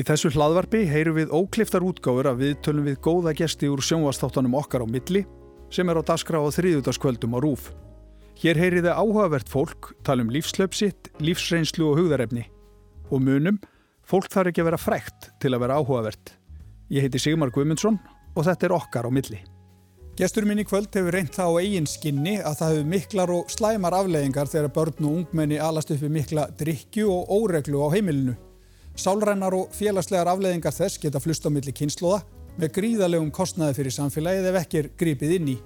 Í þessu hlaðvarpi heyru við ókliftar útgáfur að við tölum við góða gesti úr sjónvastáttanum okkar á milli sem er á daskra á þriðutaskvöldum á rúf. Hér heyri þið áhugavert fólk, tala um lífslöpsitt, lífsreynslu og hugðarefni. Og munum, fólk þarf ekki að vera frækt til að vera áhugavert. Ég heiti Sigmar Guimundsson og þetta er okkar á milli. Gestur minn í kvöld hefur reynt það á eigin skinni að það hefur miklar og slæmar afleðingar þegar börn og ungmenni alast upp við mikla drikju og óreglu á heimilinu. Sálrænar og félagslegar afleðingar þess geta flust á milli kynnslóða með gríðalegum kostnaði fyrir samfélagið ef ekki er gripið inn í.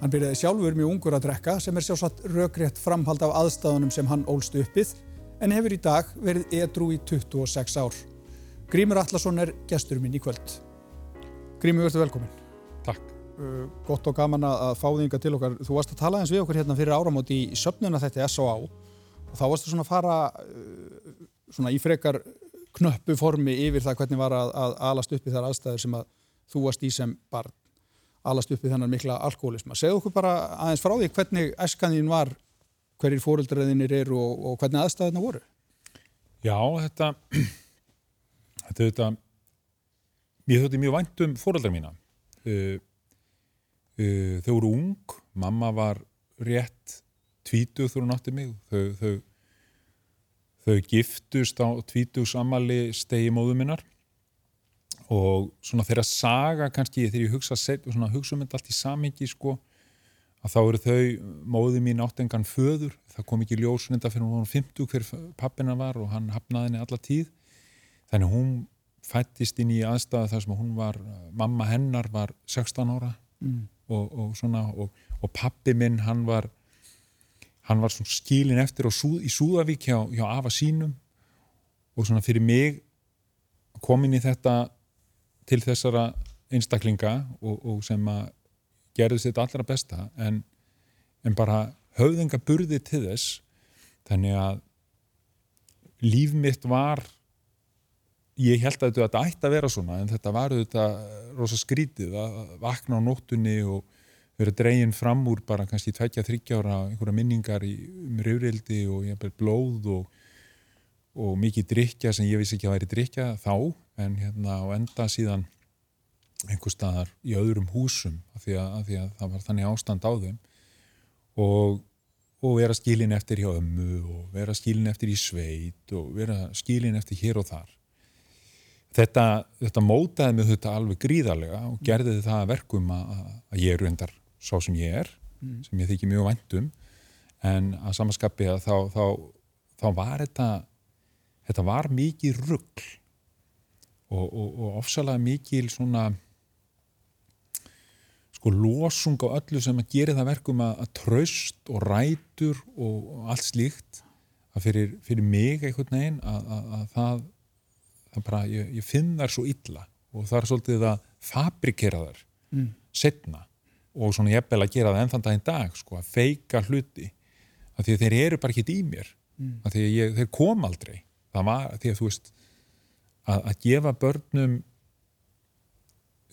Hann byrjaði sjálfur mjög ungur að drekka sem er sjálfsagt rökrétt framhald af aðstæðunum sem hann ólst uppið en hefur í dag verið edru í 26 ár. Grímur Allarsson er gestur minn í kvöld. Grímur, verður velkomin. Takk. Uh, gott og gaman að fá þinga til okkar. Þú varst að tala eins við okkur hérna fyrir áramót í söpnuna þetta S.O.A. og þá varstu svona að fara uh, svona í frekar knöppu formi yfir það hvernig var að, að alast upp í þar aðstæður sem að þú varst í sem barn alast upp í þennan mikla alkoholisma. Segðu okkur bara aðeins frá því hvernig æskanðin var, hverjir fóröldræðinir eru og, og hvernig aðstæðina voru? Já, þetta þetta, þetta ég þótti mjög vænt um fóröldra mína. Uh, uh, þau voru ung, mamma var rétt tvítuð þú nátti mig, þau, þau þau giftust á tvítugsamali stegi móðu minnar. Og svona þeirra saga kannski þegar ég hugsa, svona, hugsa um þetta allt í samingi sko að þá eru þau, móði mín áttengan föður, það kom ekki ljósunenda fyrir hún var 50 hver pappina var og hann hafnaði henni alla tíð. Þannig hún fættist inn í aðstæða þar sem hún var, mamma hennar var 16 ára mm. og, og svona og, og pappi minn hann var hann var svona skilin eftir súð, í Súðavík hjá, hjá Ava sínum og svona fyrir mig komin í þetta til þessara einstaklinga og, og sem að gerði þetta allra besta en, en bara höfðinga burði til þess. Þannig að líf mitt var ég held að þetta ætti að vera svona en þetta var þetta rosa skrítið að vakna á nóttunni og verið dreginn fram úr bara kannski tveikja þryggjára einhverja minningar í, um raurildi og hef blóð og, og mikið drikja sem ég vissi ekki að væri drikja þá en hérna á enda síðan einhver staðar í öðrum húsum af því að, af því að það var þannig ástand á þeim. Og, og vera skilin eftir hjá ömmu og vera skilin eftir í sveit og vera skilin eftir hér og þar. Þetta, þetta mótaði mig þetta alveg gríðarlega og gerði það verkum að, að ég er undar sá sem ég er mm. sem ég þykki mjög væntum en að samanskapi að þá, þá, þá var þetta þetta var mikið ruggl og, og, og ofsalega mikið svona sko losung á öllu sem að gera það verkum að, að tröst og rætur og, og allt slíkt að fyrir, fyrir mig einhvern veginn að, að, að það, það bara, ég, ég finn þar svo illa og það er svolítið að fabrikera þar mm. setna og svona ég eppel að gera það ennþann daginn dag sko, að feika hluti að því að þeir eru bara ekki í mér. Mm. að því að ég, þeir kom aldrei. Það var að því að þú veist að, að gefa börnum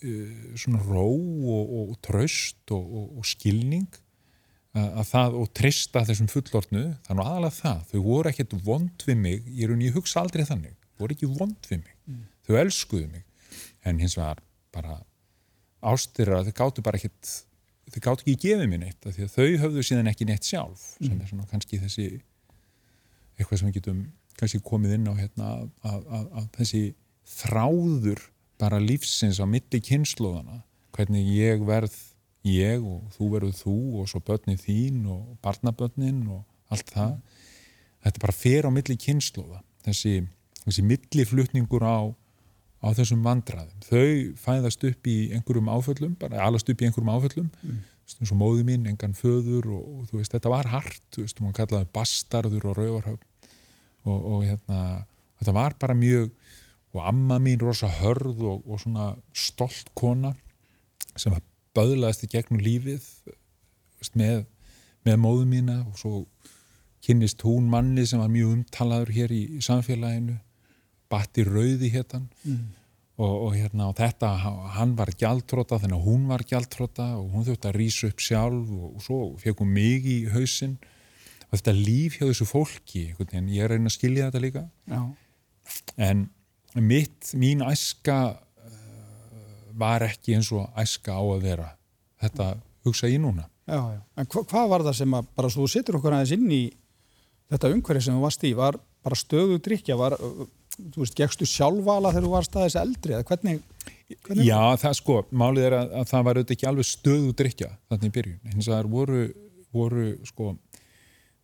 uh, svona ró og, og tröst og, og, og skilning að, að það og trista þessum fullortnu þannig aðalega það, þau voru ekkert vond við mig, ég er unni, ég hugsa aldrei þannig. Voru ekki vond við mig, mm. þau elskuðu mig. En hins vegar bara ástyrra, þau gáttu bara ekkert þau gátt ekki gefið mér neitt því að þau höfðu síðan ekki neitt sjálf sem mm. er svona kannski þessi eitthvað sem við getum kannski komið inn á hérna að, að, að þessi þráður bara lífsins á milli kynnslóðana hvernig ég verð ég og þú verður þú og svo börnið þín og barnabörnin og allt það mm. þetta bara fer á milli kynnslóða þessi, þessi milliflutningur á á þessum vandraðum. Þau fæðast upp í einhverjum áföllum, bara alast upp í einhverjum áföllum, mm. eins og móði mín, engan föður og, og þú veist, þetta var hart, þú veist, hún kallaði bastarður og rauvarhöfn og, og hérna, þetta var bara mjög, og amma mín rosa hörð og, og svona stolt kona sem böðlaðist í gegnum lífið veist, með, með móðu mína og svo kynnist hún manni sem var mjög umtalaður hér í, í samfélaginu Batti Rauði héttan mm. og, og, hérna, og þetta, hann var gjaldtróta þannig að hún var gjaldtróta og hún þurfti að rýsa upp sjálf og, og svo fekk hún mig í hausin og þetta líf hjá þessu fólki en ég er að reyna að skilja þetta líka Já. en mitt, mín æska uh, var ekki eins og æska á að vera þetta hugsa ég núna Já, já. En hva, hvað var það sem að bara svo þú sittur okkur aðeins inn í þetta umhverfi sem þú varst í, var bara stöðu drikja, var, þú veist, gegstu sjálfvala þegar þú varst aðeins eldri, eða hvernig, hvernig? Já, það sko, málið er að, að það var auðvitað ekki alveg stöðu drikja þannig í byrjun, hins að það voru, voru sko,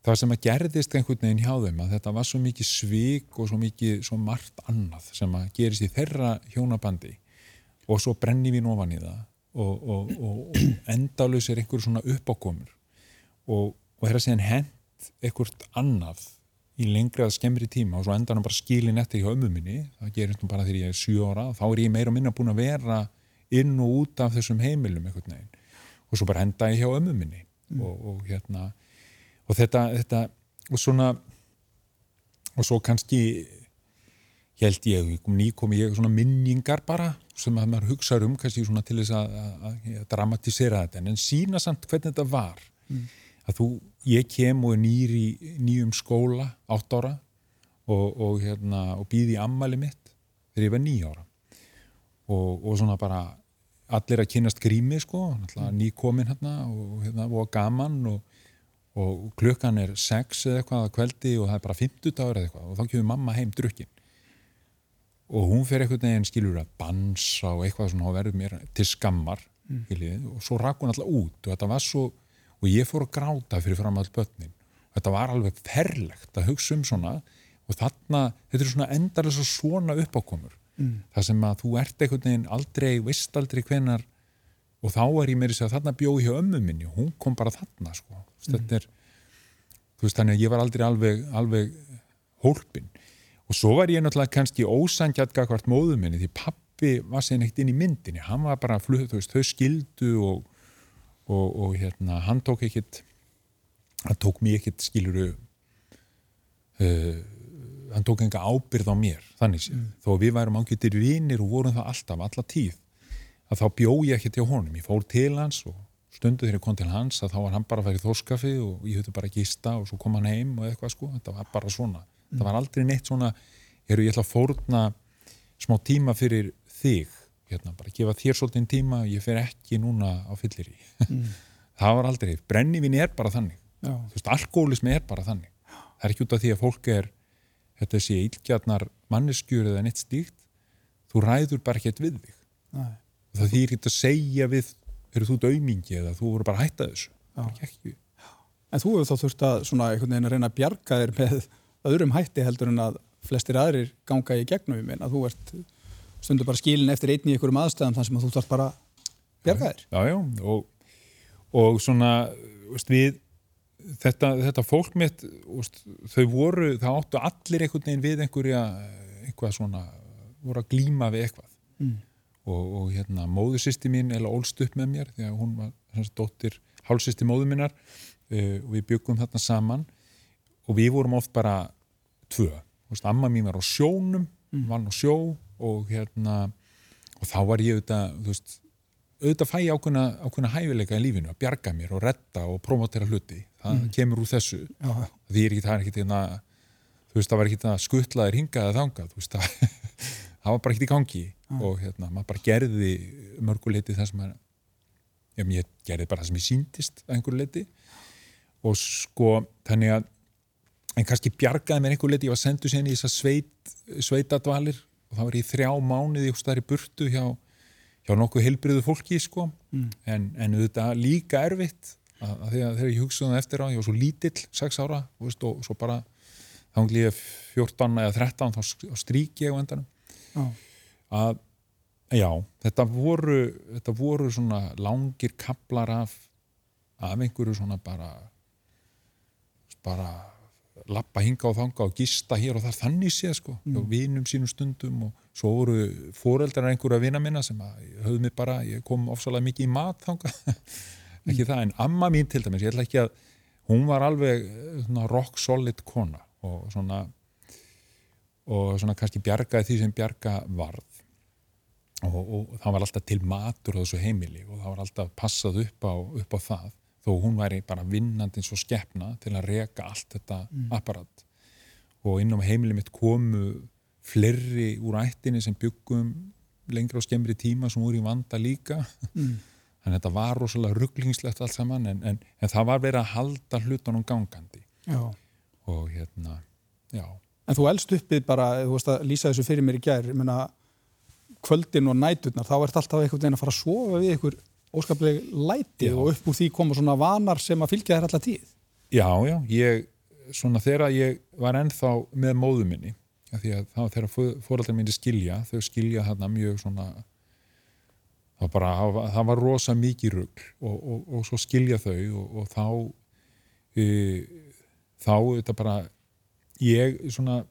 það sem að gerðist einhvern veginn hjá þeim að þetta var svo mikið svik og svo mikið svo margt annað sem að gerist í þeirra hjónabandi og svo brenni við ofan í það og, og, og, og endalus er einhver svona uppákomur og það er að segja hent einhvert annað í lengra að skemmri tíma og svo endar hann bara skilin eftir hjá ömmu minni, það gerist nú bara þegar ég er 7 ára, þá er ég meira og minna búin að vera inn og út af þessum heimilum einhvern veginn. Og svo bara enda ég hjá ömmu minni. Mm. og hérna og þetta, þetta og svona og svo kannski held ég, ný komi ég svona minningar bara sem að maður hugsaður um kannski svona til þess að dramatisera þetta. En sína samt hvernig þetta var. Mm. Að þú, ég kem og er nýr í nýjum skóla átt ára og, og hérna og býði ammali mitt þegar ég var nýjára og, og svona bara allir að kynast grími sko, mm. nýkomin hérna og hérna og gaman og og klukkan er sex eða eitthvað að kveldi og það er bara 50 dagur eða eitthvað og þá kemur mamma heim drukkin og hún fer eitthvað neginn skilur að bansa og eitthvað svona og verður mér til skammar mm. og svo rakk hún alltaf út og þetta var svo og ég fór að gráta fyrir fram all börnin. Þetta var alveg ferlegt að hugsa um svona. Og þarna, þetta er svona endarlega svona uppákomur. Mm. það sem að þú ert eitthvað neginn aldrei, vist aldrei hvenar og þá er ég með þess að þarna bjóði hjá ömmu minni. Og hún kom bara þarna sko. mm. þetta er þú veist þannig að ég var aldrei alveg, alveg hólpin og svo var ég náttúrulega kannski ósangjart hvert móðu minni því pappi var sér neitt inn í myndinni. Hann var bara flutt, þú veist, þau skildu og, og, og hérna hann tók ekkit hann tók mér ekkit skiluru uh, hann tók enga ábyrð á mér þannig sér, mm. þó við værum ángjötir vinnir og vorum það alltaf, alla tíð að þá bjó ég ekki til honum, ég fór til hans og stundu þegar ég kom til hans að þá var hann bara að fara í þórskafi og ég höfði bara að gista og svo kom hann heim og eitthvað sko, þetta var bara svona. Það var aldrei neitt svona eru ég ætla að fórna smá tíma fyrir þig hérna, bara gefa þér svolítið tíma ég fer ekki núna á fyllir í mm. það var aldrei, brennivinni er bara þannig. Já. þú veist, alkoholismi er bara þannig. Það er ekki út af því að fólk er þetta sé ílgjarnar manneskjur eða neitt stíkt þú ræður bara ekkert við þig. Nei. það þýr ekki að segja við eru þú daumingi eða þú voru bara að hætta þessu? En þú hefur þá þurft að svona einhvern veginn að reyna að bjarga þér með öðrum hætti heldur en að flestir aðrir ganga í gegnum að þú ert stundur bara skilin eftir einni í einhverjum aðstæðum þar sem að þú þarf bara bjarga þér. Já, já, og, og svona, veist, við, þetta, þetta fólk mitt, veist, þau voru, það áttu allir einhvern veginn við einhverja, einhvað svona, voru að glíma við eitthvað. Mm. Og, og hérna, móðusisti mín eða ólst upp með mér, því að hún var hans dóttir, hálsisti móðu minnar uh, og við byggum þarna saman og við vorum oft bara tvö, veist, amma mín var á sjónum mm. vann á sjó og hérna og þá var ég auðvitað, veist auðvitað fæ ákveðna, ákveðna hæfileika í lífinu að bjarga mér og retta og promotera hluti það mm. kemur úr þessu Já. því er ekki, það er ekki hérna þú veist, það var ekki það skuttlaðir hingaði þangað, þú veist, það, það var bara ekki í gangi Já. og hérna, maður bara gerði mörguleiti það sem að já, ég gerði bara það sem ég síndist að einhverju leiti og sko, þannig að en kannski bjargaði mér einhver liti, ég var senduð sérni í þessar sveit, sveitadvalir og þá var ég þrjá mánuði og stæri burtu hjá, hjá nokkuð heilbriðu fólki sko, mm. en, en þetta líka erfitt að, að þegar ég hugsaði það eftir á, ég var svo lítill 6 ára veist, og svo bara þá hengi ég 14 eða 13 þá strík ég á endanum oh. að já, þetta voru þetta voru svona langir kaplar af af einhverju svona bara bara lappa hinga og þanga og gista hér og þar þannig sé sko, mm. vinum sínum stundum og svo voru foreldrar einhverja vina minna sem höfðu mig bara, ég kom ofsalega mikið í mat þanga ekki mm. það, en amma mín til dæmis, ég ætla ekki að hún var alveg svona, rock solid kona og svona og svona kannski bjargaði því sem bjarga varð og, og það var alltaf til matur á þessu heimili og það var alltaf passað upp á, upp á það þó hún væri bara vinnandi eins og skeppna til að reka allt þetta mm. apparat og inn á heimilið mitt komu flerri úr ættinni sem byggum lengra og skemmri tíma sem voru í vanda líka mm. þannig að þetta var rosalega rugglingslegt allt saman en, en, en það var verið að halda hlutunum gangandi Já. og hérna, já En þú elst uppið bara, þú veist að lýsa þessu fyrir mér í gær, ég menna kvöldin og næturnar, þá ert alltaf einhvern veginn að fara að sofa við einhver óskaplega læti Já. og upp úr því koma svona vanar sem að fylgja þér alltaf tíð. Já, já, ég, svona þegar ég var ennþá með móðu minni, því að þá þegar fóraldar minni skilja, þau skilja þarna mjög svona, það, bara, það var rosa mikið rugg og, og, og svo skilja þau og, og þá, e, þá þetta bara, ég svona,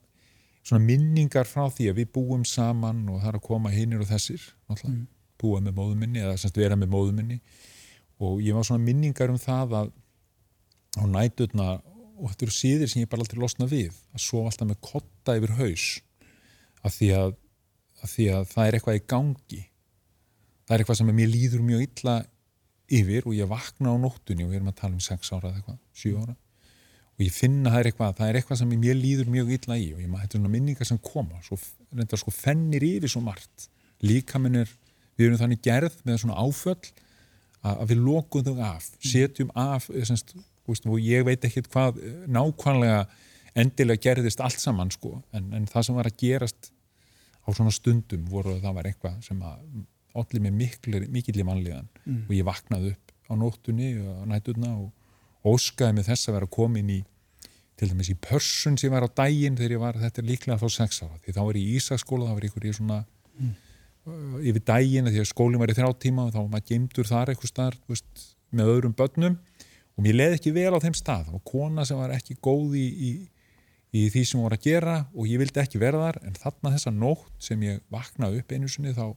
svona minningar frá því að við búum saman og það er að koma hinnir og þessir, náttúrulega, mm. Búa með móðu minni eða semst vera með móðu minni. Og ég var svona minningar um það að á nætutna og þetta eru síðir sem ég bara aldrei losna við að sofa alltaf með kotta yfir haus af því að, að því að það er eitthvað í gangi. Það er eitthvað sem mér líður mjög illa yfir og ég vakna á nóttunni og við erum að tala um 6 ára eða eitthvað, 7 ára. Og ég finna það er eitthvað, það er eitthvað sem mér líður mjög illa í og ég maður, þetta er svona minningar sem koma svo reyndar sko fennir yfir svo margt. Líka minnir, við erum þannig gerð með svona áföll að, við lokum þau af, setjum af semst, og ég veit ekki hvað nákvæmlega endilega gerðist allt saman sko, en, en það sem var að gerast á svona stundum voru að það var eitthvað sem að allir með mikill í mannliðan mm. og ég vaknaði upp á nóttunni og nætturna og óskaði með þess að vera komin í til dæmis í pörsun sem var á daginn þegar ég var, þetta er líklega þá sex ára því þá var ég í Ísaskóla, það var ykkur í svona mm. Uh, yfir daginn því að skólinn var í þrjá tíma og þá var maður gemdur þar eitthvað starf með öðrum börnum. Og mér leði ekki vel á þeim stað. Og kona sem var ekki góð í, í, í því sem hún var að gera og ég vildi ekki verða þar. En þarna þessa nótt sem ég vaknaði upp einu sinni þá,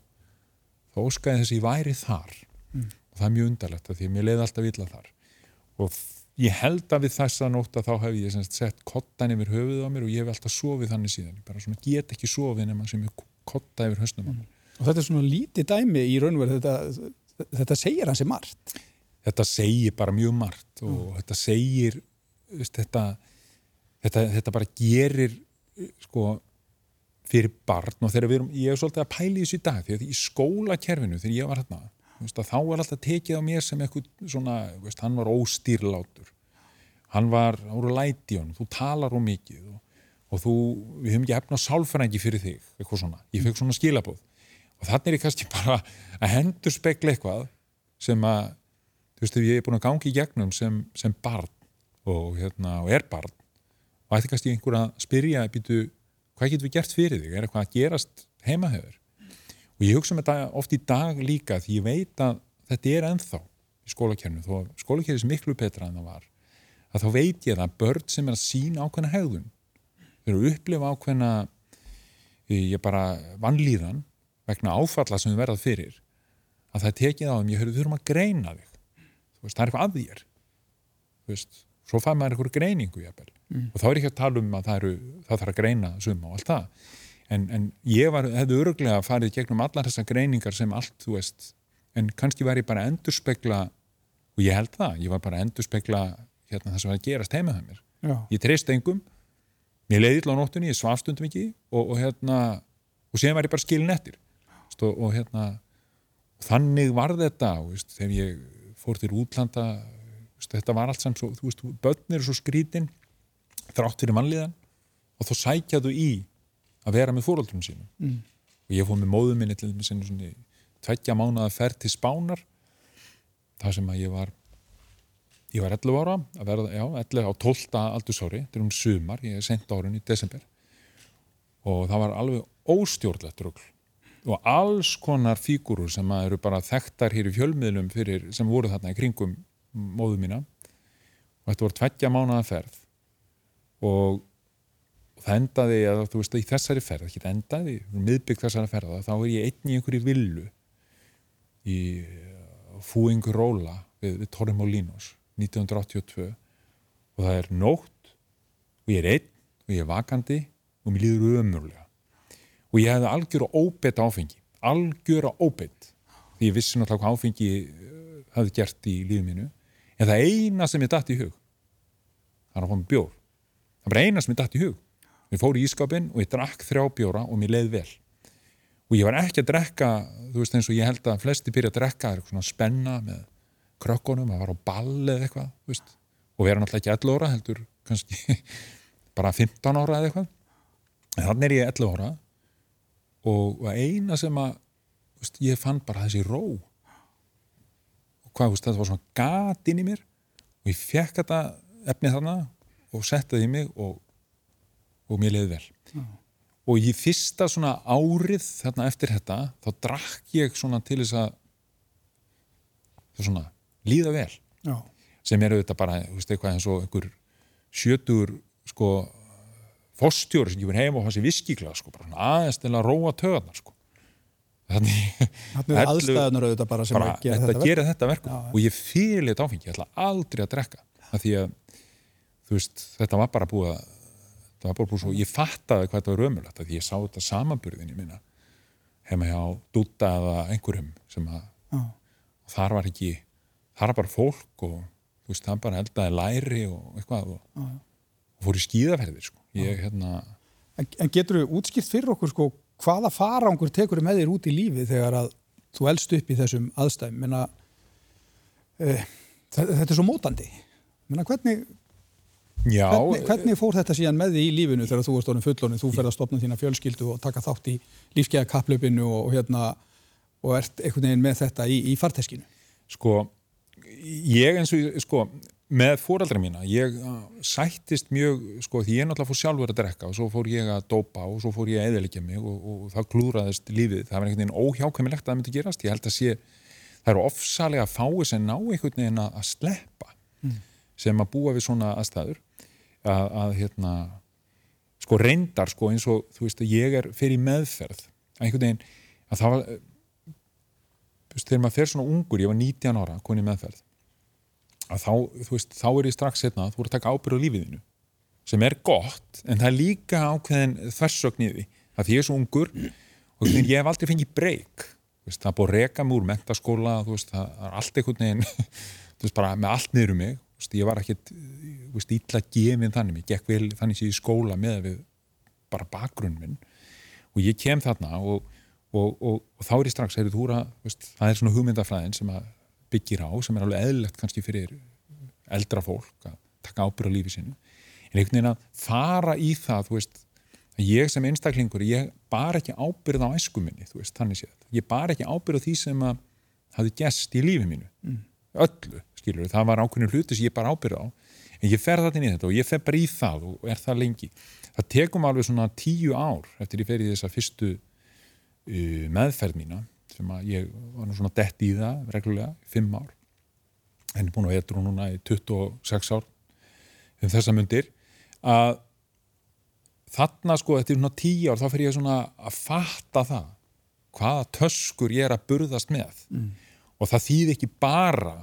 þá óskaði þess að ég væri þar. Mm. og það er mjög undarlegt því að mér leði alltaf illa þar. Og ég held að við þessa nótt að þá hef ég semst, sett kottan yfir höfuð á mér og ég hef alltaf sofið þannig síðan. Bara svona get ekki sofið nema sem ég kotta yfir höstnum á mér. Og þetta er svona lítið dæmi í raunverð þetta, þetta segir hansi margt. Þetta segir bara mjög margt og mm. þetta segir veist, þetta, þetta, þetta bara gerir sko fyrir barn og þegar við erum, ég er svolítið að pæli þessu í dag því að í skólakerfinu þegar ég var hérna, veist, þá var alltaf tekið á mér sem eitthvað svona, veist, hann var óstýrlátur hann var, voru læti hann, þú talar um mikið og, og þú, við höfum ekki hefnað sálfræðingi fyrir þig, eitthvað svona, ég fekk svona skilabóð og þannig er ég kannski bara að hendur spekla eitthvað sem að þú veist, ég er búin að gangi í gegnum sem, sem barn og, hérna, og er barn og ætti kannski einhver að spyrja býtu, hvað getur við gert fyrir þig? Er eitthvað að gerast heimahöfur og ég hugsa um þetta oft í dag líka því ég veit að þetta er enþá í skólakernu, þó skólakernu er miklu betra en það var að þá veit ég að börn sem er að sína ákveðna hegðun þau eru að upplifa ákveðna ég bara vannlíðan vegna áfalla sem við verðað fyrir að það tekið á þeim, ég höfðu þurfum að greina þig. Veist, það er eitthvað að þér. Veist, svo fær maður eitthvað greiningu mm. og þá er ekki að tala um að það, eru, það þarf að greina suma og allt það. En, en ég var, hefði öruglega farið gegnum allar þessar greiningar sem allt þú veist, en kannski var ég bara að endurspegla og ég held það, ég var bara að endurspegla hérna, það sem var að gerast heima það mér. Já. ég treyst engum mér leiði illa á nóttunni, ég svafstundum ekki og, og hérna, og séðan var ég bara skilin eftir og, og hérna og þannig var þetta, veist, þegar ég fór til útlanda þetta var allt samt svo, þú veist, börn eru svo skrítin þrátt fyrir mannliðan og þá sækjaðu í að vera með fóröldunum sínum mm. og ég fór með móðum minni til þess tveggja mánuða ferð til Spánar það sem að ég var ég var 11 ára verða, já, 11 á 12. aldursári þetta er um sumar, ég er sent árun í desember og það var alveg óstjórnlegt rögl og alls konar fígurur sem eru bara þekktar hér í fjölmiðlum fyrir, sem voru þarna í kringum móðu mína. Og þetta voru tveggja mánuða ferð. Og það endaði að þú veist í þessari ferð, ekki þetta endaði miðbygg þessari ferða, þá er ég einn í einhverju villu í Fúingur Róla við, við Torremolinos 1982 og það er nótt og ég er einn og ég er vakandi og mér líður umurlega og ég hefði algjör og óbeitt áfengi algjör og óbeitt því ég vissi náttúrulega hvað áfengi eh, hafði gert í lífið mínu. En það eina sem ég dætt í hug það er að fá mig bjór. Það bara eina sem ég dætt í hug. Ég fór í ískapin og ég drakk þrjá bjóra og mér leið vel. Og ég var ekki að drekka þú veist eins og ég held að flesti byrja að drekka er svona spenna með krökkunum að vara á ball eða eitthvað veist, og vera náttúrulega ekki 11 óra heldur kannski bara 15 ára eða eitthvað. En þannig er ég 11 ára og eina sem að veist, ég fann bara þessi ró og hvað, veist, þetta var svona gat inn í mér og ég fekk þetta efnið þarna og settaði í mig og, og mér leiði vel Já. og í fyrsta svona árið þarna eftir þetta þá drakk ég svona til þess að það svona líða vel Já. sem eru þetta bara, þú veist, eitthvað eins og einhver sjötur sko fórstjóri sem verði heim og hansi viskíkla sko, bara aðeins til að róa töðarnar sko. Þannig er aðstæðunar auðvitað bara sem bara, gera þetta, gera þetta verkum já, og ég fyrir þetta áfengi, ég ætla aldrei að drekka af því að veist, þetta var bara búið að var bara búið svo, ég fattaði hvað þetta var raunverulegt því ég sá þetta samanburðinni minna hefði hjá dúta eða einhverjum sem að já. þar var ekki, þar var bara fólk og þú veist, það bara eldaði læri og eitthvað og, og fór í skíðaferðir sko. Ég, hérna En, en getur þú útskipt fyrir okkur sko hvaða farangur tekur með þér út í lífi þegar að þú eldst upp í þessum aðstæðum? Menna, uh, þetta er svo mótandi. Menna, hvernig, hvernig, hvernig fór þetta síðan með því í lífinu þegar þú erst orðin fullorinn, þú ferð að stopna þína fjölskyldu og taka þátt í lífskeiða kaplöpinu og, og, hérna, og ert einhvern veginn með þetta í, í farteskinu? Sko, ég eins og sko með fóraldra mína, ég uh, sættist mjög, sko, því ég náttúrulega fór sjálfur að drekka og svo fór ég að dópa og svo fór ég að eðalikja mig og, og það klúraðist lífið, það var einhvern veginn óhjákvæmilegt að það myndi gerast, ég held að sé það eru ofsalega fáið sem ná einhvern veginn að sleppa mm. sem að búa við svona aðstæður. Að, að hérna sko reyndar, sko, eins og þú veist að ég er fyrir meðferð, að einhvern veginn að það var þegar maður að þá, veist, þá er ég strax hérna að þú voru að taka ábyrð á lífiðinu sem er gott, en það er líka ákveðin þversögn í því, að því ég er svo ungur og því ég hef aldrei fengið breyk það er búið að reka mig úr mentaskóla veist, það er allt einhvern veginn veist, bara með allt niður um mig veist, ég var ekkert, veist, ítla gefin þannig, ég gekk vel þannig ég í skóla með við bara bakgrunn minn og ég kem þarna og, og, og, og þá er ég strax, heyrðu, þú veist, það er svona hugmyndafræðin sem að byggir á sem er alveg eðlilegt kannski fyrir eldra fólk að taka ábyrð á lífi sinu en einhvern veginn að fara í það þú veist, að ég sem einstaklingur ég bar ekki ábyrð á æskuminni þú veist, þannig séð, ég bar ekki ábyrð á því sem að hafi gæst í lífi mínu. Mm. öllu, skilur, það var ákveðinu hluti sem ég bar ábyrð á. En ég fer það inn í þetta og ég fer bara í það og er það lengi. Það tekum alveg svona tíu ár eftir ég fer í þessa fyrstu uh, meðferð mína sem að ég var nú svona dett í það reglulega, fimm ár. Henni búin að vetra núna í 26 ár um þessa myndir að þarna sko, er svona tíu ár þá fer ég svona að fatta það hvaða töskur ég er að burðast með. Mm. og það þýð ekki bara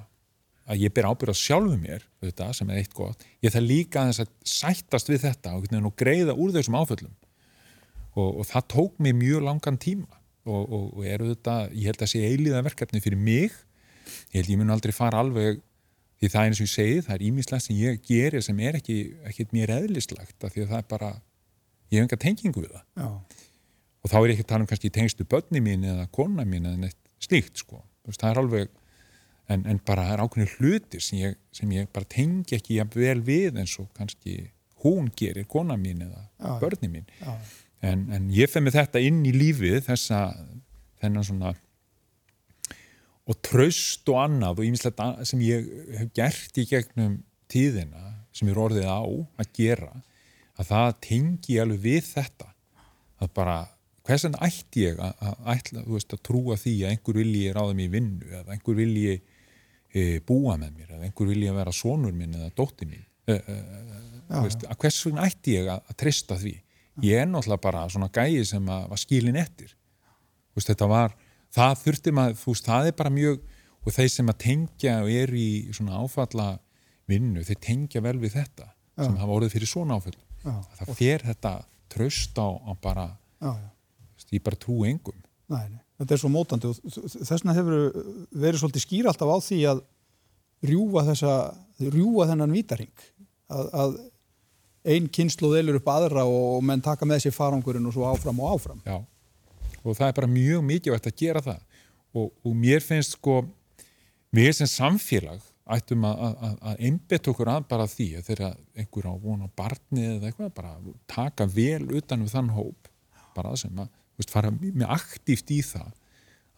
að ég ber ábyrðast sjálfu mér þetta, sem er eitt gott, ég það líka að þess að sættast við þetta og, og greiða úr þessum áföllum. Og, og það tók mér mjög langan tíma og, og, og eru þetta, ég held að sé eiliða verkefni fyrir mig, ég held ég mun aldrei fara alveg, því það er eins og ég segi það er ímislegt sem ég gerir sem er ekki ekkert mér eðlislegt af því að það er bara, ég hef enga tengingu við það. Já. og þá er ekki að tala um kannski tengstu börni mín eða kona mín eða neitt slíkt sko, veist, það er alveg en, en bara það er ákveðin hlutir sem ég, sem ég bara tengi ekki vel við eins og kannski hún gerir, kona mín eða Já. börni mín. Já en, en ég fef með þetta inn í lífið þessa þennan svona og tröst og annað og íminslega sem ég hef gert í gegnum tíðina sem er orðið á að gera að það tengi alveg við þetta. Að bara hversan ætti ég að, að, að, veist, að trúa því að einhver vilji ráða mér í vinnu eða einhver vilji e, búa með mér eða einhver vilji að vera sonur minn eða dótti mín? E, e, veist, að hversan ætti ég að trista því ég er náttúrulega bara svona gæi sem var skilin eftir. Veist, þetta var, það þurfti maður þú veist, það er bara mjög og þeir sem að tengja og er í svona áfalla vinnu, þeir tengja vel við þetta já. sem hafa orðið fyrir svona áfall já. það fer þetta tröst á, á bara já, veist, ég bara trú engum. Nei, þetta er svo mótandi og þess vegna hefur verið svolítið skýr alltaf á því að rjúa þessa rjúa þennan vítaring að, að ein kynslu þeilur upp aðra og menn taka með sér farangurinn og svo áfram og áfram. Já, og það er bara mjög mikilvægt að gera það og, og mér finnst sko, við sem samfélag ættum að einbetta okkur að bara því að þeirra einhver á vona barni eða eitthvað, bara taka vel utan við þann hóp, bara sem að veist, fara með aktíft í það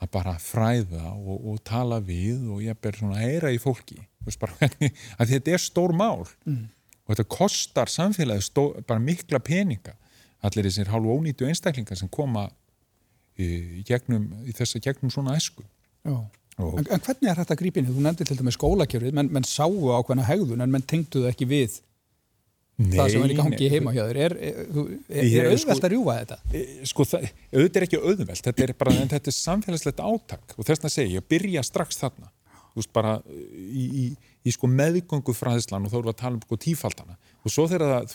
að bara fræða og, og tala við og ég ber svona að heyra í fólki veist, bara, að þetta er stór mál mm. Og þetta kostar samfélagi stó, bara mikla peninga. Allir þessir hálfu ónýtu einstaklingar sem koma í, gegnum, í þess að gegnum svona esku en, en hvernig er þetta grípinni? Þú nefndir til dæmis skólakjörfið, menn, menn sáu ákveðna hegðun en menn tengduðu ekki við Nei, það sem er í gangi heima hjá þér. Er, er, er, er auðvelt sko, að rjúa þetta? Sko það, auðvelt er ekki auðvelt. Þetta er bara, þetta er samfélagslegt átak. Og þess að segja, ég byrja strax þarna. Þú veist bara í, í, í sko meðgöngu fræðislan og þá erum við að tala um sko tífaldana. Og svo þegar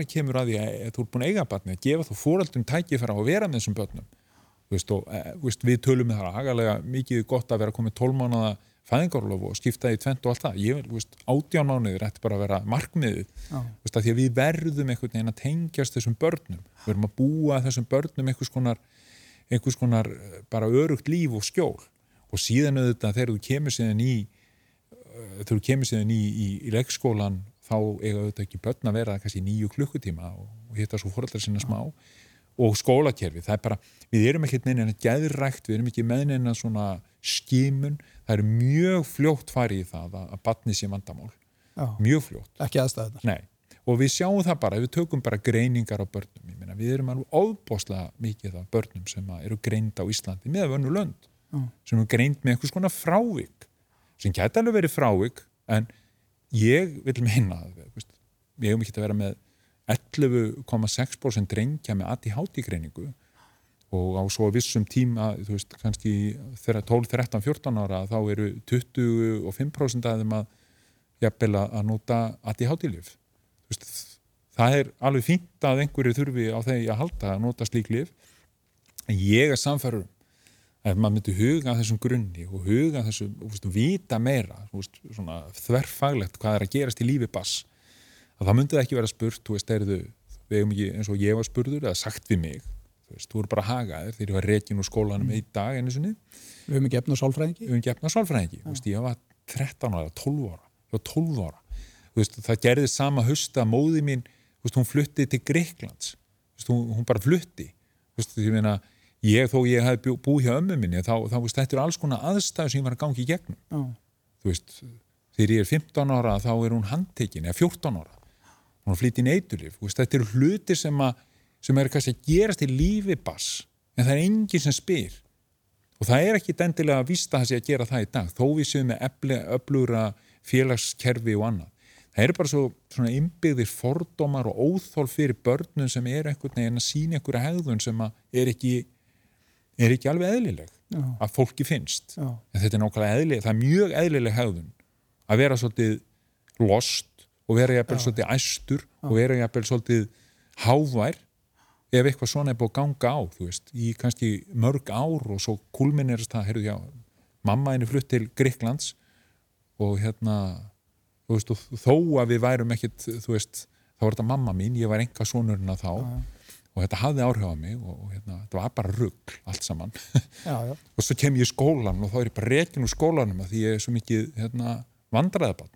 það kemur að því að, þú er búin að eiga barni að gefa þú fóröldum tækifæra og vera með þessum börnum. Veist, og, e, veist, við tölum með það agalega mikið gott að vera komið tólmánaða fæðingarlof og skipta í tvent og allt það. Ég vil, átján mánuður ætti bara að vera markmiðið, veist, að því að við verðum einhvern veginn að tengjast þessum börnum. Við verðum að búa þessum börnum einhvers konar, einhvers konar eh, bara örugt líf og skjól. Og síðan auðvitað þegar þú kemur síðan í eh, þú kemur síðan í, í, í leikskólan þá eiga auðvitað ekki börn að vera kannski nýju klukkutíma og, og hitta svo fóröldar sinna smá. Og skólakerfi, það er bara við erum ekki neina gæðrækt, við erum ekki með neina svona skimun. Það er mjög fljótt farið í það að, að batni sé vandamál. Já. mjög fljótt. Ekki aðstæðunar og við sjáum það bara, við tökum bara greiningar á börnum, ég meina, við erum alveg óbáslega mikið af börnum sem eru greind á Íslandi með vönnu lönd Já. sem eru greind með eitthvað svona frávik sem gæti alveg verið frávik en ég vil meina við hefum ekki að vera með 11,6% drengja með ADHD greiningu og á svo vissum tíma, þú veist, kannski þegar 12, 13, 14 ára þá eru 25% af þeim að jafnvel að nota ADHD-lif. Það er alveg fínt að einhverju þurfi á þegar að halda að nota slík lif en ég er samfærum ef maður myndi huga þessum grunni og huga þessum, og vita meira veist, svona þverfaglegt hvað er að gerast í lífi bass að það myndi ekki vera spurt, þú veist, ekki eins og ég var spurður eða sagt við mig þú veist, þú eru bara hagaðir þegar ég var reygin úr skólanum mm. einn dag einu sinni Við hefum ekki efnað sálfræðingi? Við hefum ekki efnað sálfræðingi, þú veist, ég var 13 ára 12 ára, ég var 12 ára þú veist, það gerði sama hösta móði mín, þú veist, hún flutti til Greiklands, þú veist, hún, hún bara flutti þú veist, ég meina ég þó ég hef búið hjá ömmu minni þá, þá veist, þetta er alls konar aðstæð sem ég var að gangi í gegnum. Ja. þú veist, þegar ég er 15 ára þá er hún handtekinn, eða 14 ára. Hún flytti í neyturlif, þetta eru hluti sem að sem er kannski að gerast í lífi bass en það er enginn sem spyr. Og það er ekki dendilega að vista þessi að gera það í dag þó við séum með öflura félagskerfi og annað. Það eru bara svo svona innbyggðir fordómar og óþól fyrir börnum sem er einhvern veginn að sína einhverja hegðun sem er ekki er ekki alveg eðlileg Já. að fólki finnst Já. en þetta er nákvæmlega eðlileg það er mjög eðlileg hegðun að vera svolítið lost og vera jæfnvel svolítið æstur og vera jæfnvel svolítið hávær ef eitthvað svona er búið að ganga á þú veist, í kannski mörg ár og svo kulminerast það, heyrðu já mamma henni flutt til Greiklands og hérna þú veist, og þó að við værum ekkit þú veist, þá var þetta mamma mín ég var enga sonurina þá já, já. Og þetta hafði áhrif á mig og, og hérna þetta var bara rugg allt saman. Já, og svo kem ég í skólan og þá er ég bara rekin úr skólanum að því ég er svo mikið hérna, vandraðabann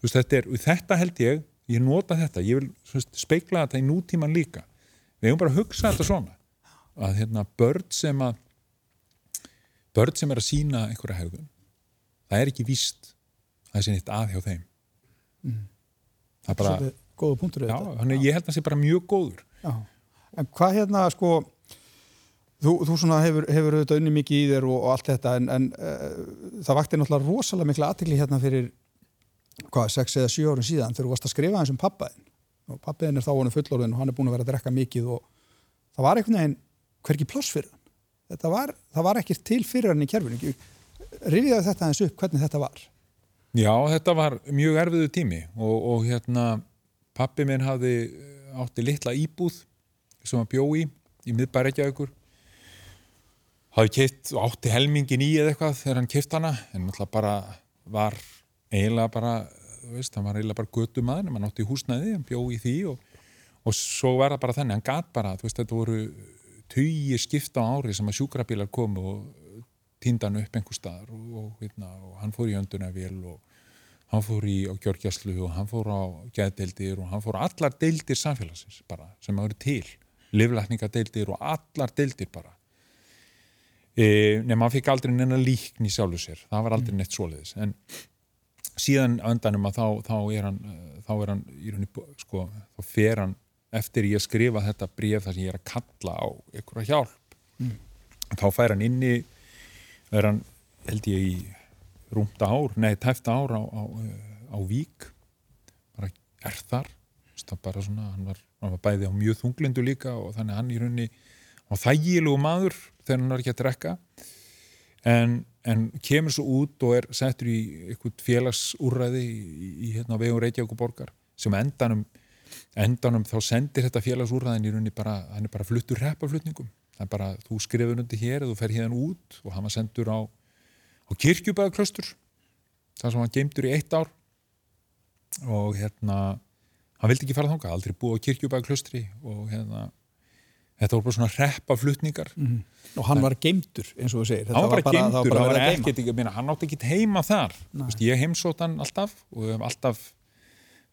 veist, þetta þetta held ég ég nota þetta, ég vil speikla þetta í nútíman líka. Við hefum bara að hugsa þetta svona að hérna, börn sem að börn sem er að sína einhverja hegðun það er ekki víst að það sé nýtt að hjá þeim. Mm. það er bara góða punktur já, þannig ég held að það sé bara mjög góður. Já. en hvað hérna sko þú, þú svona hefur, hefur auðvitað unni mikið í þér og, og allt þetta en, en uh, það vakti náttúrulega rosalega mikla aðtikli hérna fyrir hvað, 6 eða 7 árun síðan þegar þú varst að skrifa eins um pappaðinn og pappaðinn er þá honum fullorðin og hann er búin að vera að drekka mikið og það var einhvern veginn hverki ploss fyrir hann. Þetta var, það var ekkert til fyrir hann í kjærfinu rifiðaði þetta eins upp hvernig þetta var. Já, þetta var mjög erfiðu tími og, og hérna pappi minn hafði átti litla íbúð sem hann bjó í í miðbæreikjaukur hafði keitt átti helmingin í eða eitthvað þegar hann keitt hana en náttúrulega bara var eiginlega bara veist, hann var eiginlega bara götu maður, hann átti í húsnæði, hann bjó í því og, og svo var það bara þenni, hann gat bara, veist, þetta voru tugir skipta á ári sem að sjúkrabílar komu og týndan upp einhver staðar og, og, hérna, og hann fór í öndunavél og hann fór í Gjörgjastlu og hann fór á gæðdeildir og hann fór á allar deildir samfélagsins bara sem að vera til, livlækningadeildir og allar deildir bara. E, nema hann fikk aldrei neina líkn í sjálfu sér, það var aldrei neitt svoleiðis. En síðan öndanum að þá, þá er hann þá er hann, rauninni, sko, þá fer hann eftir ég skrifa þetta bref þar sem ég er að kalla á einhverja hjálp. Mm. þá fær hann inni er hann, held ég í rúmta ár, nei, tæfta ár á, á, á Vík. Bara er þar. Bara svona, hann var, hann var bæði á mjög þunglindu líka og þannig hann í rauninni á þægilegu maður þegar hann er ekki að drekka. En, en kemur svo út og er settur í eitthvað félagsúræði í, í, hérna vegum Reykjavík og borgar sem endanum, endanum þá sendir þetta félagsúræðin í rauninni bara, hann er bara fluttur repaflutningum það er bara, þú skrifur undir hér og þú fer hérna út og hann var sendur á, á kirkjubæðaklöstur það sem hann geimdur í eitt ár. Og hérna hann vildi ekki fara þánga, aldrei búið á kirkjubæðaklöstri og hérna þetta voru bara svona reppaflutningar mm -hmm. og hann var geimtur eins og þú segir. Hann var bara geimtur, hann, var ekkert, hann átti ekki heima þar. Vist, ég heimsótt hann alltaf og við, alltaf,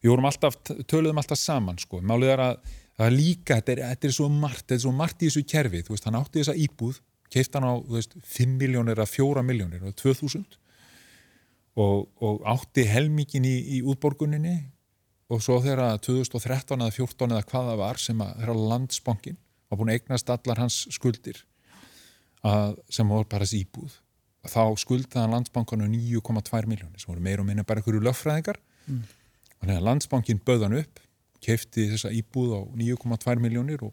við vorum alltaf töluðum alltaf saman sko. málið er að það er líka, þetta er, þetta er svo margt þetta er svo margt í þessu kerfi, veist, hann átti þessa íbúð keift hann á veist, 5 miljónir eða 4 miljónir, 2000 og, og átti helmíkin í, í útborguninni og svo þegar 2013 eða 2014 eða hvaða var sem að er landsbankin var búin að eignast allar hans skuldir að, sem voru bara þessi íbúð. Þá skuldaði landsbankanu 9,2 miljónir sem voru meir og minna bara einhverju löffræðingar mm. og þannig að landsbankin böðan upp kefti þessa íbúð á 9,2 miljónir og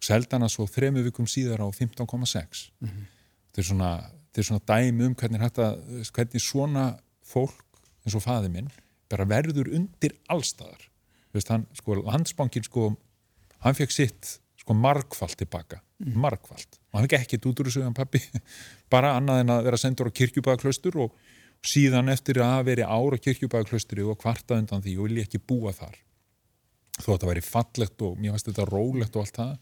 selda hana svo þremu vikum síðar á 15,6 mm -hmm. þetta er svona er svona dæmi um hvernig, hætta, hvernig svona fólk eins og faði minn bara verður undir allstaðar hann, sko, landsbankin sko hann fekk sitt sko margfald tilbaka, mm. margfald og hann fikk ekkert út úr þessu en pappi bara annað en að vera sendur á kirkjubæðaklaustur og síðan eftir að veri ára kirkjubæðaklausturi og kvarta undan því og vilja ekki búa þar. Þó að þetta væri fallegt og mér finnst þetta rólegt og allt það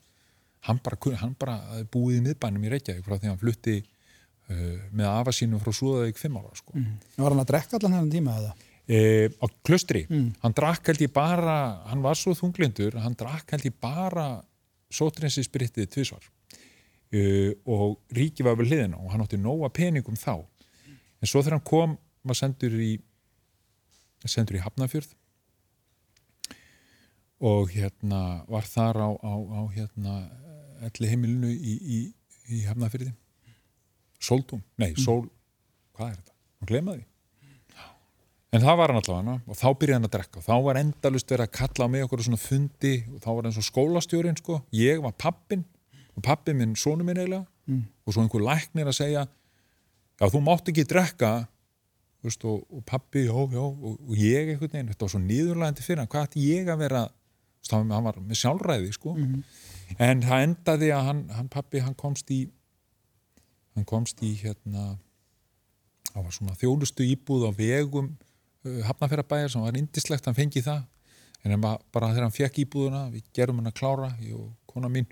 hann bara, hann bara búið í miðbænum í Reykjavík frá því að hann flutti uh, með afa sínum frá Súðavík fimm ára sko. mm. Var hann að drekka allan hennan tíma eða? E, á klustri, mm. hann drakk held ég bara hann var svo þunglindur, hann drakk held ég bara sótrensi spritið tvísvar uh, og ríki var vel hliðina og hann átti nóga peningum þá en svo þegar hann kom var sendur í sendur í Hafnafjörð og hérna var þar á, á, á hérna elli heimilinu í, í, í Hafnafjörði Sóldum, nei, mm. Sól hvað er þetta? Hann glemaði En það var hann allavega og þá byrjaði hann að drekka. Og þá var endalust verið að kalla á mig okkur svona fundi og þá var hann svo skólastjórin sko, ég var pappin og pappin minn, sónu minn eiginlega. Mm. og svo einhver læknir að segja já þú mátt ekki drekka. Veist, og, og pappi, já, já. Og, og ég einhvern veginn, þetta var svo nýðurlægandi fyrir hann, hvað ætti ég að vera? Hann var með sjálfræði sko. Mm -hmm. En það endaði að hann, hann pappi, hann komst í hann komst í hérna það var svona þjólustu íbúð á vegum Uh, hafnafjörðabæjar sem var indislegt, hann fengi það en bara þegar hann fekk íbúðuna við gerum hann að klára, ég og kona mín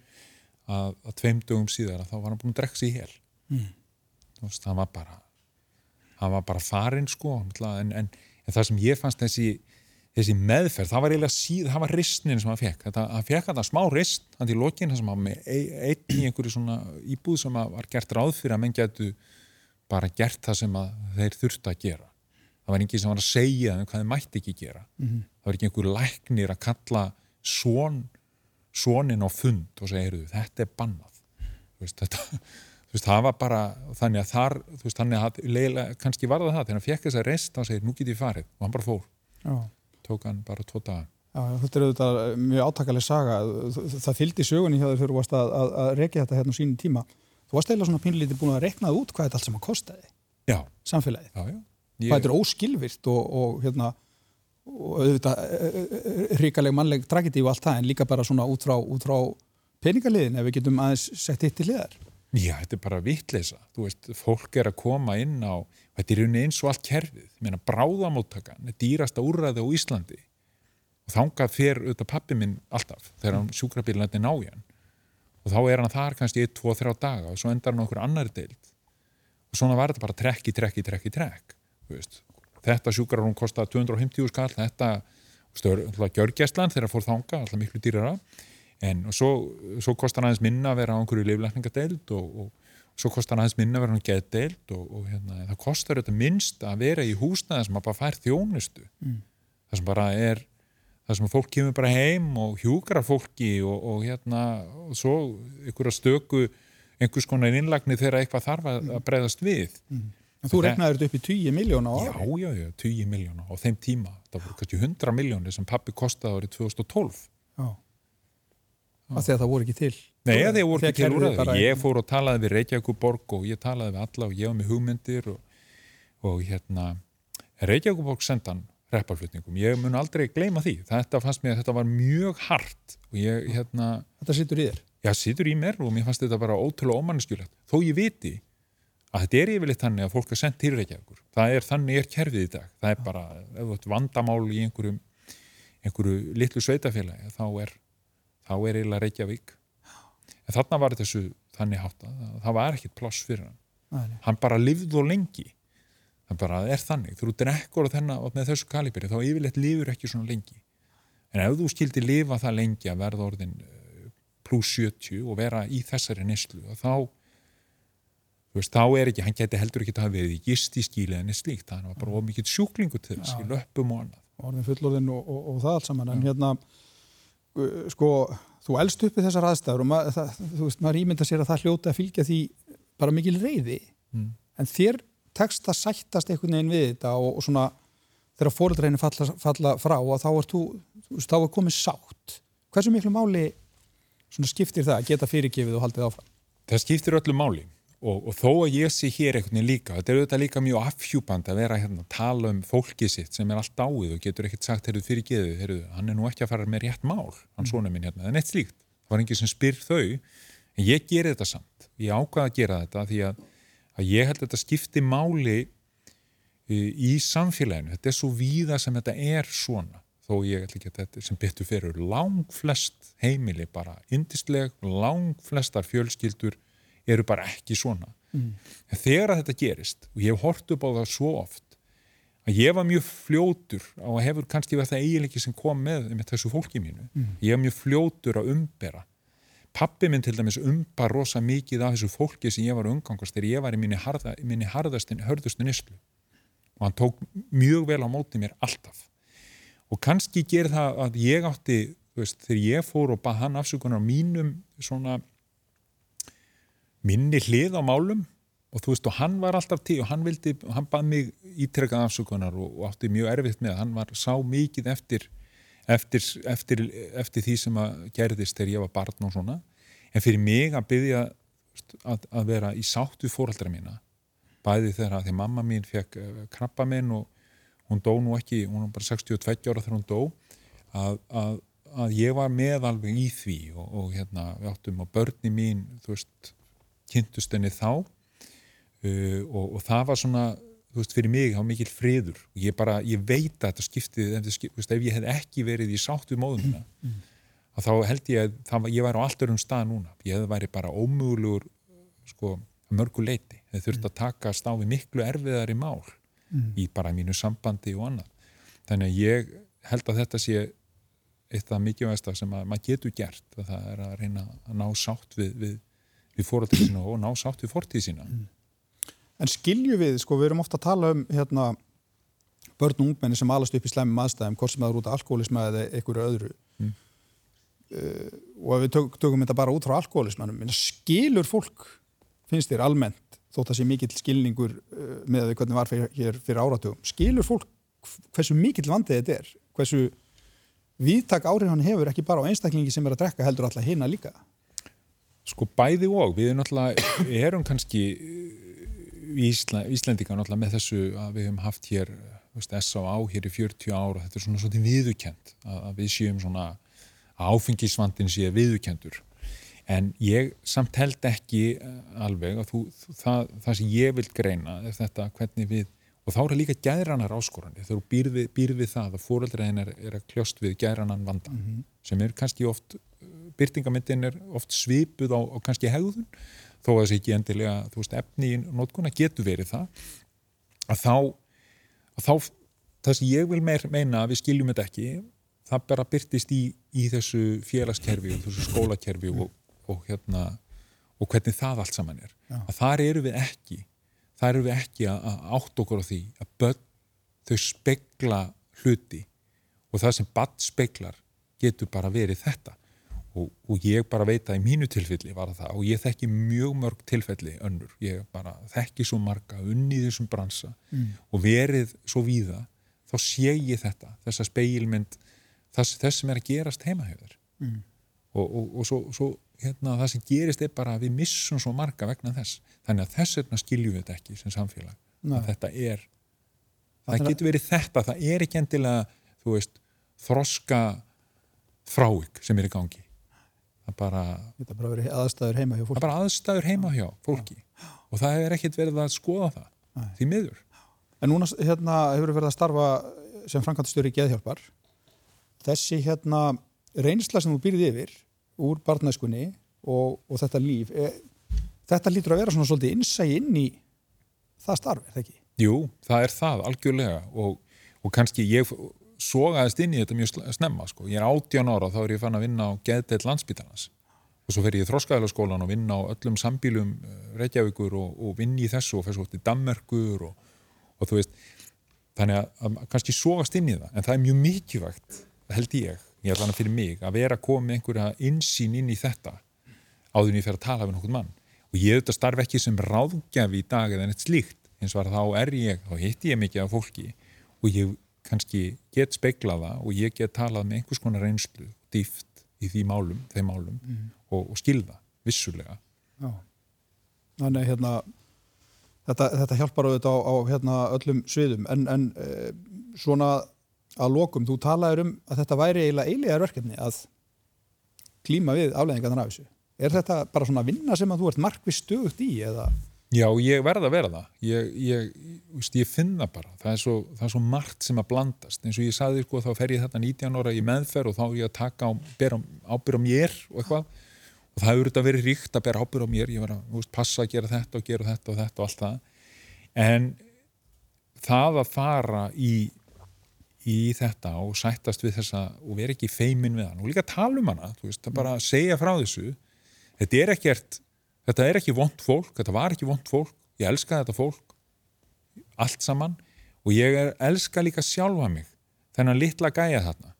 að, að tveim dögum síðar þá var hann búin að drekka sér í hel mm. þannig að hann var bara hann var bara farinn sko en, en, en það sem ég fannst þessi þessi meðferð, það var eiginlega síð það var ristnin sem hann fekk, þetta, hann fekk þetta smá rist, hann til lokin, það sem hann með einn í einhverju svona íbúð sem var gert ráð fyrir að menn getu bara gert það sem þeir þurftu að gera. Það var enginn sem var að segja um hvað þið mætti ekki gera. Mm -hmm. það var ekki einhver læknir að kalla svon svonin á fund og segja þetta er bannað. Veist, þetta, veist, það var bara þannig að þar veist, þannig að leila, kannski var það það þegar hann fekk þess að rest og segja nú get ég farið. Og hann bara fór. Já. Tók hann bara tvo daga. Já, þetta er auðvitað mjög átakalega saga. Það fylgdi sögunni hjá þér fyrir að, að, að rekja þetta hérna á sínum tíma. Þú varst eiginlega svona pínlítið búin að reknað út hvað þetta allt sem að kostiði samfélagið. Já, já. Ég... Hvað er óskilvirt og, og hérna og auðvitað eh, eh, ríkaleg mannleg tragedi og allt það en líka bara svona út frá, út frá peningaliðin ef við getum aðeins sett hitt í hliðar. Já, þetta er bara vittleisa. Þú veist, fólk er að koma inn á, þetta er unni eins og allt kerfið. Ég meina, bráðamóttakan er dýrasta úrræði á Íslandi. Og þangað fer auðvitað pappi minn alltaf, þegar hann sjúkrabílandi ná í hann. Og þá er hann þar kannski 1, 2, 3 daga og svo endar hann okkur annar deild. Og svona var þetta bara trekk í trekk í trekk í trekk. Þetta sjúkrarún kostaði 250 skall, þetta stöður gjörgjæslan þegar fór þanga, alltaf miklu dýrara en svo, svo kostar aðeins minna að vera á einhverju liflækningadeild og, og svo kostar aðeins minna að vera á einhverju geðdeild og, og hérna, það kostar þetta minnst að vera í húsnaði sem að bara fær þjónustu mm. það sem bara er það sem fólk kemur bara heim og hjúkrar fólki og, og hérna og svo einhverja stöku einhvers konar innlagni þegar eitthvað þarf að, að breyðast við mm. Þú regnaður þetta upp í 10 miljóna á ári? Já, já, já, 10 miljóna á þeim tíma það voru kannski 100 miljónir sem pappi kostaði árið 2012 Já af því að það voru ekki til. Nei, það voru ekki til úr það ég fór og talaði við Reykjavíkuborg og ég talaði við alla og ég var með hugmyndir og, og hérna Reykjavíkuborg sendan reppalflutningum, ég mun aldrei gleyma því. Þetta fannst mér að þetta var mjög hart og ég hérna Þetta sittur í þér? Já, sittur í mér og mér fannst þetta bara ótrúlega ómannskjulegt þó ég viti að þetta er yfirleitt þannig að fólk er sendt til Reykjavíkur. Það er þannig er kerfið í dag. Það er bara, ef vandamál í einhverju, einhverju litlu sveitafélagi þá er þá er eiginlega Reykjavík. En þarna var þessu þannig hátt að það var ekkit pláss fyrir hann. Æ, hann bara livð og lengi. Það bara er þannig, þú drekkur með þessu kaliberi, þá yfirleitt lifur ekki svona lengi. En ef þú skildi lifa það lengi að verða orðin eh, pluss 70 og vera í þessari neslu þá veist, þá er ekki, hann geti heldur ekki að hafa verið í gist í skíli en slíkt, það var bara mikið sjúklingu til þess, í löpum og annað. Orðin fullorðin og, og, og það allt saman. En hérna sko, þú elst upp í þessar aðstæður og mað, það, þú veist, maður ímynda sér að það hljóta að fylgja því bara mikil reyði mm. en þér tekst að sættast einhvern veginn við þetta og, og svona þegar fóröldreinu falla, falla frá og þá er, þú, þá er komið sátt hversu miklu máli skiptir það að geta fyrirgefið og haldið áfram? Það skiptir öllu máli Og, og þó að ég sé hér einhvern veginn líka, þetta er auðvitað líka mjög afhjúpand að vera hérna að tala um fólkið sitt sem er allt dáið og getur ekkert sagt, heyrðu fyrir geðu, heyrðu, hann er nú ekki að fara með rétt mál, hann mm. svona minn hérna, en eitt slíkt, það var enginn sem spyr þau, en ég ger þetta samt, ég ákvaða að gera þetta því að, að ég held að þetta skipti máli í, í samfélaginu, þetta er svo víða sem þetta er svona, þó ég held ekki að þetta sem betur fyrir lang flest heimili bara indisleg, lang flestar fjölskyldur eru bara ekki svona. Mm. en þegar að þetta gerist og ég hef hort upp á það svo oft að ég var mjög fljótur og hefur kannski verið það eiginleiki sem kom með með þessu fólki mínu. Mm. ég var mjög fljótur að umbera. Pappi minn til dæmis umbar rosa mikið af þessu fólki sem ég var umgangast þegar ég var í minni, harða, minni harðastin, hörðustu nýslu og hann tók mjög vel á móti mér alltaf. Og kannski gerir það að ég átti veist, þegar ég fór og bað hann afsökunar á mínum svona minni hlið á málum og þú veist og hann var alltaf til og hann vildi, hann bað mig ítrekkað afsökunar og, og átti mjög erfitt með hann var sá mikið eftir eftir, eftir, eftir því sem að gerðist þegar ég var barn og svona. En fyrir mig að byggja að, að vera í sáttu fóraldra mína bæði þegar að því mamma mín fekk uh, krabba minn og hún dó nú ekki, hún var bara 62 ára þegar hún dó að, að, að ég var með alveg í því og, og hérna við áttum á börni mín þú veist kynntust henni þá uh, og, og það var svona þú veist, fyrir mig, það var mikil friður. Og ég bara, ég veit að þetta skiptið ef, ef ég hef ekki verið í sátt við móðumina mm, mm. þá held ég að það, ég væri á allt örum stað núna. Ég hef væri bara ómögulegur sko, mörguleiti, þeir þurft að taka stáfi miklu erfiðari mál mm. í bara mínu sambandi og annað. Þannig að ég held að þetta sé eitt af mikilvægsta sem að maður getur gert að það er að reyna að ná sátt við, við við fóröldur sína og ná sátt við fortíð sína. Mm. En skilju við, sko, við erum ofta að tala um hérna, börn og ungmenni sem alast upp í slemmi maðurstæðum, hvort sem það er út af alkoholisma eða einhverju öðru. Mm. Uh, og við tök, tökum þetta bara út frá alkoholismanum, skilur fólk, finnst þér almennt, þótt að sé mikill skilningur uh, með því hvernig var fyrir, hér fyrir áratugum, skilur fólk hversu mikill vandið þetta er, hversu viðtak áhrif hann hefur ekki bara á einstaklingi sem er að drekka heldur alltaf hina líka? Sko bæði og, við erum náttúrulega, erum kannski Ísla, Íslendinga náttúrulega með þessu að við hefum haft hér S.A.A. hér í 40 ára, þetta er svona svona viðukent að, að við séum svona áfengisvandin sé viðukendur en ég samt held ekki eh, alveg að þú, það, það sem ég vil greina er þetta hvernig við og þá eru líka gæðranar áskorandi þegar þú býr býr við það að fóreldræðin er, er að kljóst við gæðranan vanda mm -hmm. sem er kannski oft byrtingamindin er oft svipuð á, á kannski hegðun þó að þessi ekki endilega veist, efni í nótkuna getur verið það að þá, að þá það sem ég vil meir, meina að við skiljum þetta ekki það bara byrtist í, í þessu félagskerfi og þessu skólakerfi og, og, hérna, og hvernig það allt saman er Já. að þar eru við ekki þar eru við ekki að, átt okkur á því að börn þau spegla hluti og það sem bad speglar getur bara verið þetta og, og ég bara veit að í mínu tilfelli var það og ég þekki mjög mörg tilfelli önnur, ég bara þekki svo marga unni þessum bransa mm. og verið svo víða þá sé ég þetta, þessa speilmynd þess, þess sem er að gerast heimahjöður mm. og, og, og svo, svo hérna, það sem gerist er bara að við missum svo marga vegna þess. Þannig að þess vegna skiljum við þetta ekki sem samfélag Nei. að þetta er það, það getur verið þetta, það er ekki endilega þú veist, þroska fráik sem er í gangi. Það bara þetta er bara aðstæður heima hjá fólki. það bara aðstæður heima hjá fólki. Og það er ekkit verið að skoða það Nei. því miður. En núna hérna, hefur verið að starfa sem framkvæmstjóri í geðhjálpar. Þessi hérna reynsla sem þú býrði yfir úr barnæskunni og, og þetta líf e, þetta lítur að vera svona svolítið innsæg inn í það starf, er það ekki? Jú, það er það, algjörlega og, og kannski ég sogaðist inn í þetta mjög snemma sko. ég er 18 ára og þá er ég fann að vinna á geðdeitt landsbytarnas og svo fer ég í þróskaðalaskólan og vinna á öllum sambílum eh, Reykjavíkur og, og vinn í þessu og fer svo til Dammerkur og þú veist þannig að, að kannski sogast inn í það en það er mjög mikilvægt, held ég ég ætla hana fyrir mig, að vera með einhverja insýn inn í þetta áður en ég fer að tala við nokkur mann. Og ég auðvitað starf ekki sem ráðgjafi í dag eða neitt slíkt, eins og þá er ég þá hitti ég mikið af fólki og ég kannski get speiklaða og ég get talað með einhvers konar reynslu dýft í því málum, þeim málum mm. og, og skilða, vissulega. Já, þannig hérna þetta, þetta hjálpar auðvitað á, á hérna, öllum sviðum. En, en e, svona að lokum, þú talaður um að þetta væri eiginlega eiginlegar verkefni að klíma við afleggingarnar af þessu. Er þetta bara svona vinna sem að þú ert markvið stöðut í eða? Já, ég verða að vera það. Ég, ég, ég, ég finna bara. Það er, svo, það er svo margt sem að blandast. En svo ég saði sko þá fer ég þetta 19 ára í meðferð og þá er ég að taka á, ábyrja á mér og eitthvað. Og það hefur þetta verið ríkt að bera ábyrja á mér. Ég var að veist, passa að gera þetta og gera þetta og þetta og allt það. En það að fara í í þetta og sættast við þessa og vera ekki feimin við hann og líka tala um hana, þú veist, það bara að segja frá þessu. Þetta er ekkert þetta er ekki vond fólk, þetta var ekki vond fólk ég elska þetta fólk allt saman og ég er, elska líka sjálfa mig þennan litla gæja þarna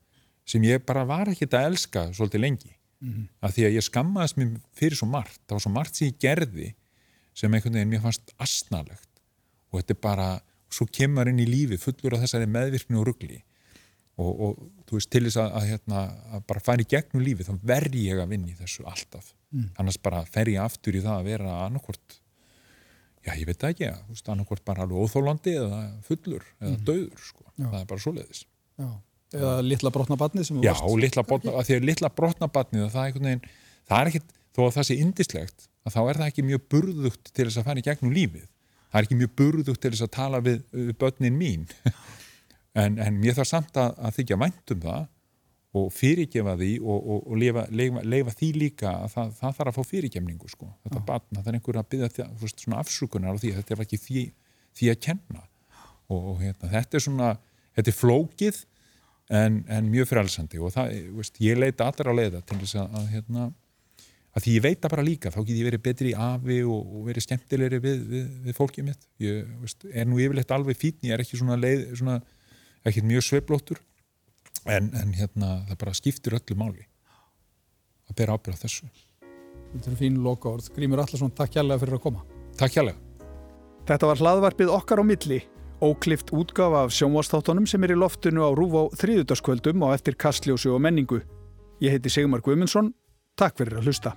sem ég bara var ekki að elska svolítið lengi. Mm -hmm. af því að ég skammaðist mér fyrir svo margt það var svo margt sem ég gerði sem einhvern veginn mér fannst astnalegt og þetta er bara svo kemur inn í lífi fullur af þessari meðvirkni og ruggli og, og þú veist til þess að, að, hérna, að bara í gegnum lífi þá verð ég að vinna í þessu alltaf. Mm. annars bara fer ég aftur í það að vera annarkvort já ég veit ekki að annarkvort bara alveg óþólandi eða fullur eða mm. döður sko. það er bara svo leiðis eða litla brotnabatni já, litla brotna, því að litla brotnabatni það er, er ekkit þó að það sé indislegt að þá er það ekki mjög burðugt til þess að í gegnum lífið það er ekki mjög burðugt til þess að tala við, við börnin mín. En, en mér þarf samt að, að þykja væntum það og fyrirgefa því og, og, og leifa, leifa, leifa því líka að það, það þarf að fá fyrirgefningu sko. þetta batna, það er einhver að byggja afsökunar á því, þetta er ekki því, því að kenna. Og, og hérna, þetta er svona, þetta er flókið en, en mjög frælsandi og það, veist, ég leita allra á leiða til þess að, að hérna að því ég veit það bara líka, þá get ég verið betri í afi og, og verið skemmtilegri við, við, við fólkið mitt. Ég veist, er nú yfirleitt alveg fítn, ég er ekki svona leið, svona, ekki mjög sveiblóttur, en, en hérna það bara skiptir öllu máli að bera ábyrða þessu. Þetta er fín loka orð. Grímur Allarsson, takk hjálpa fyrir að koma. Takk hjálpa. Þetta var hlaðvarpið okkar á milli, óklift útgafa af sjónvastáttunum sem er í loftinu á Rúf á þriðutaskvöldum og eftir kastljósu og menningu. Ég heiti Sigmar Guimundsson, takk fyrir að hlusta.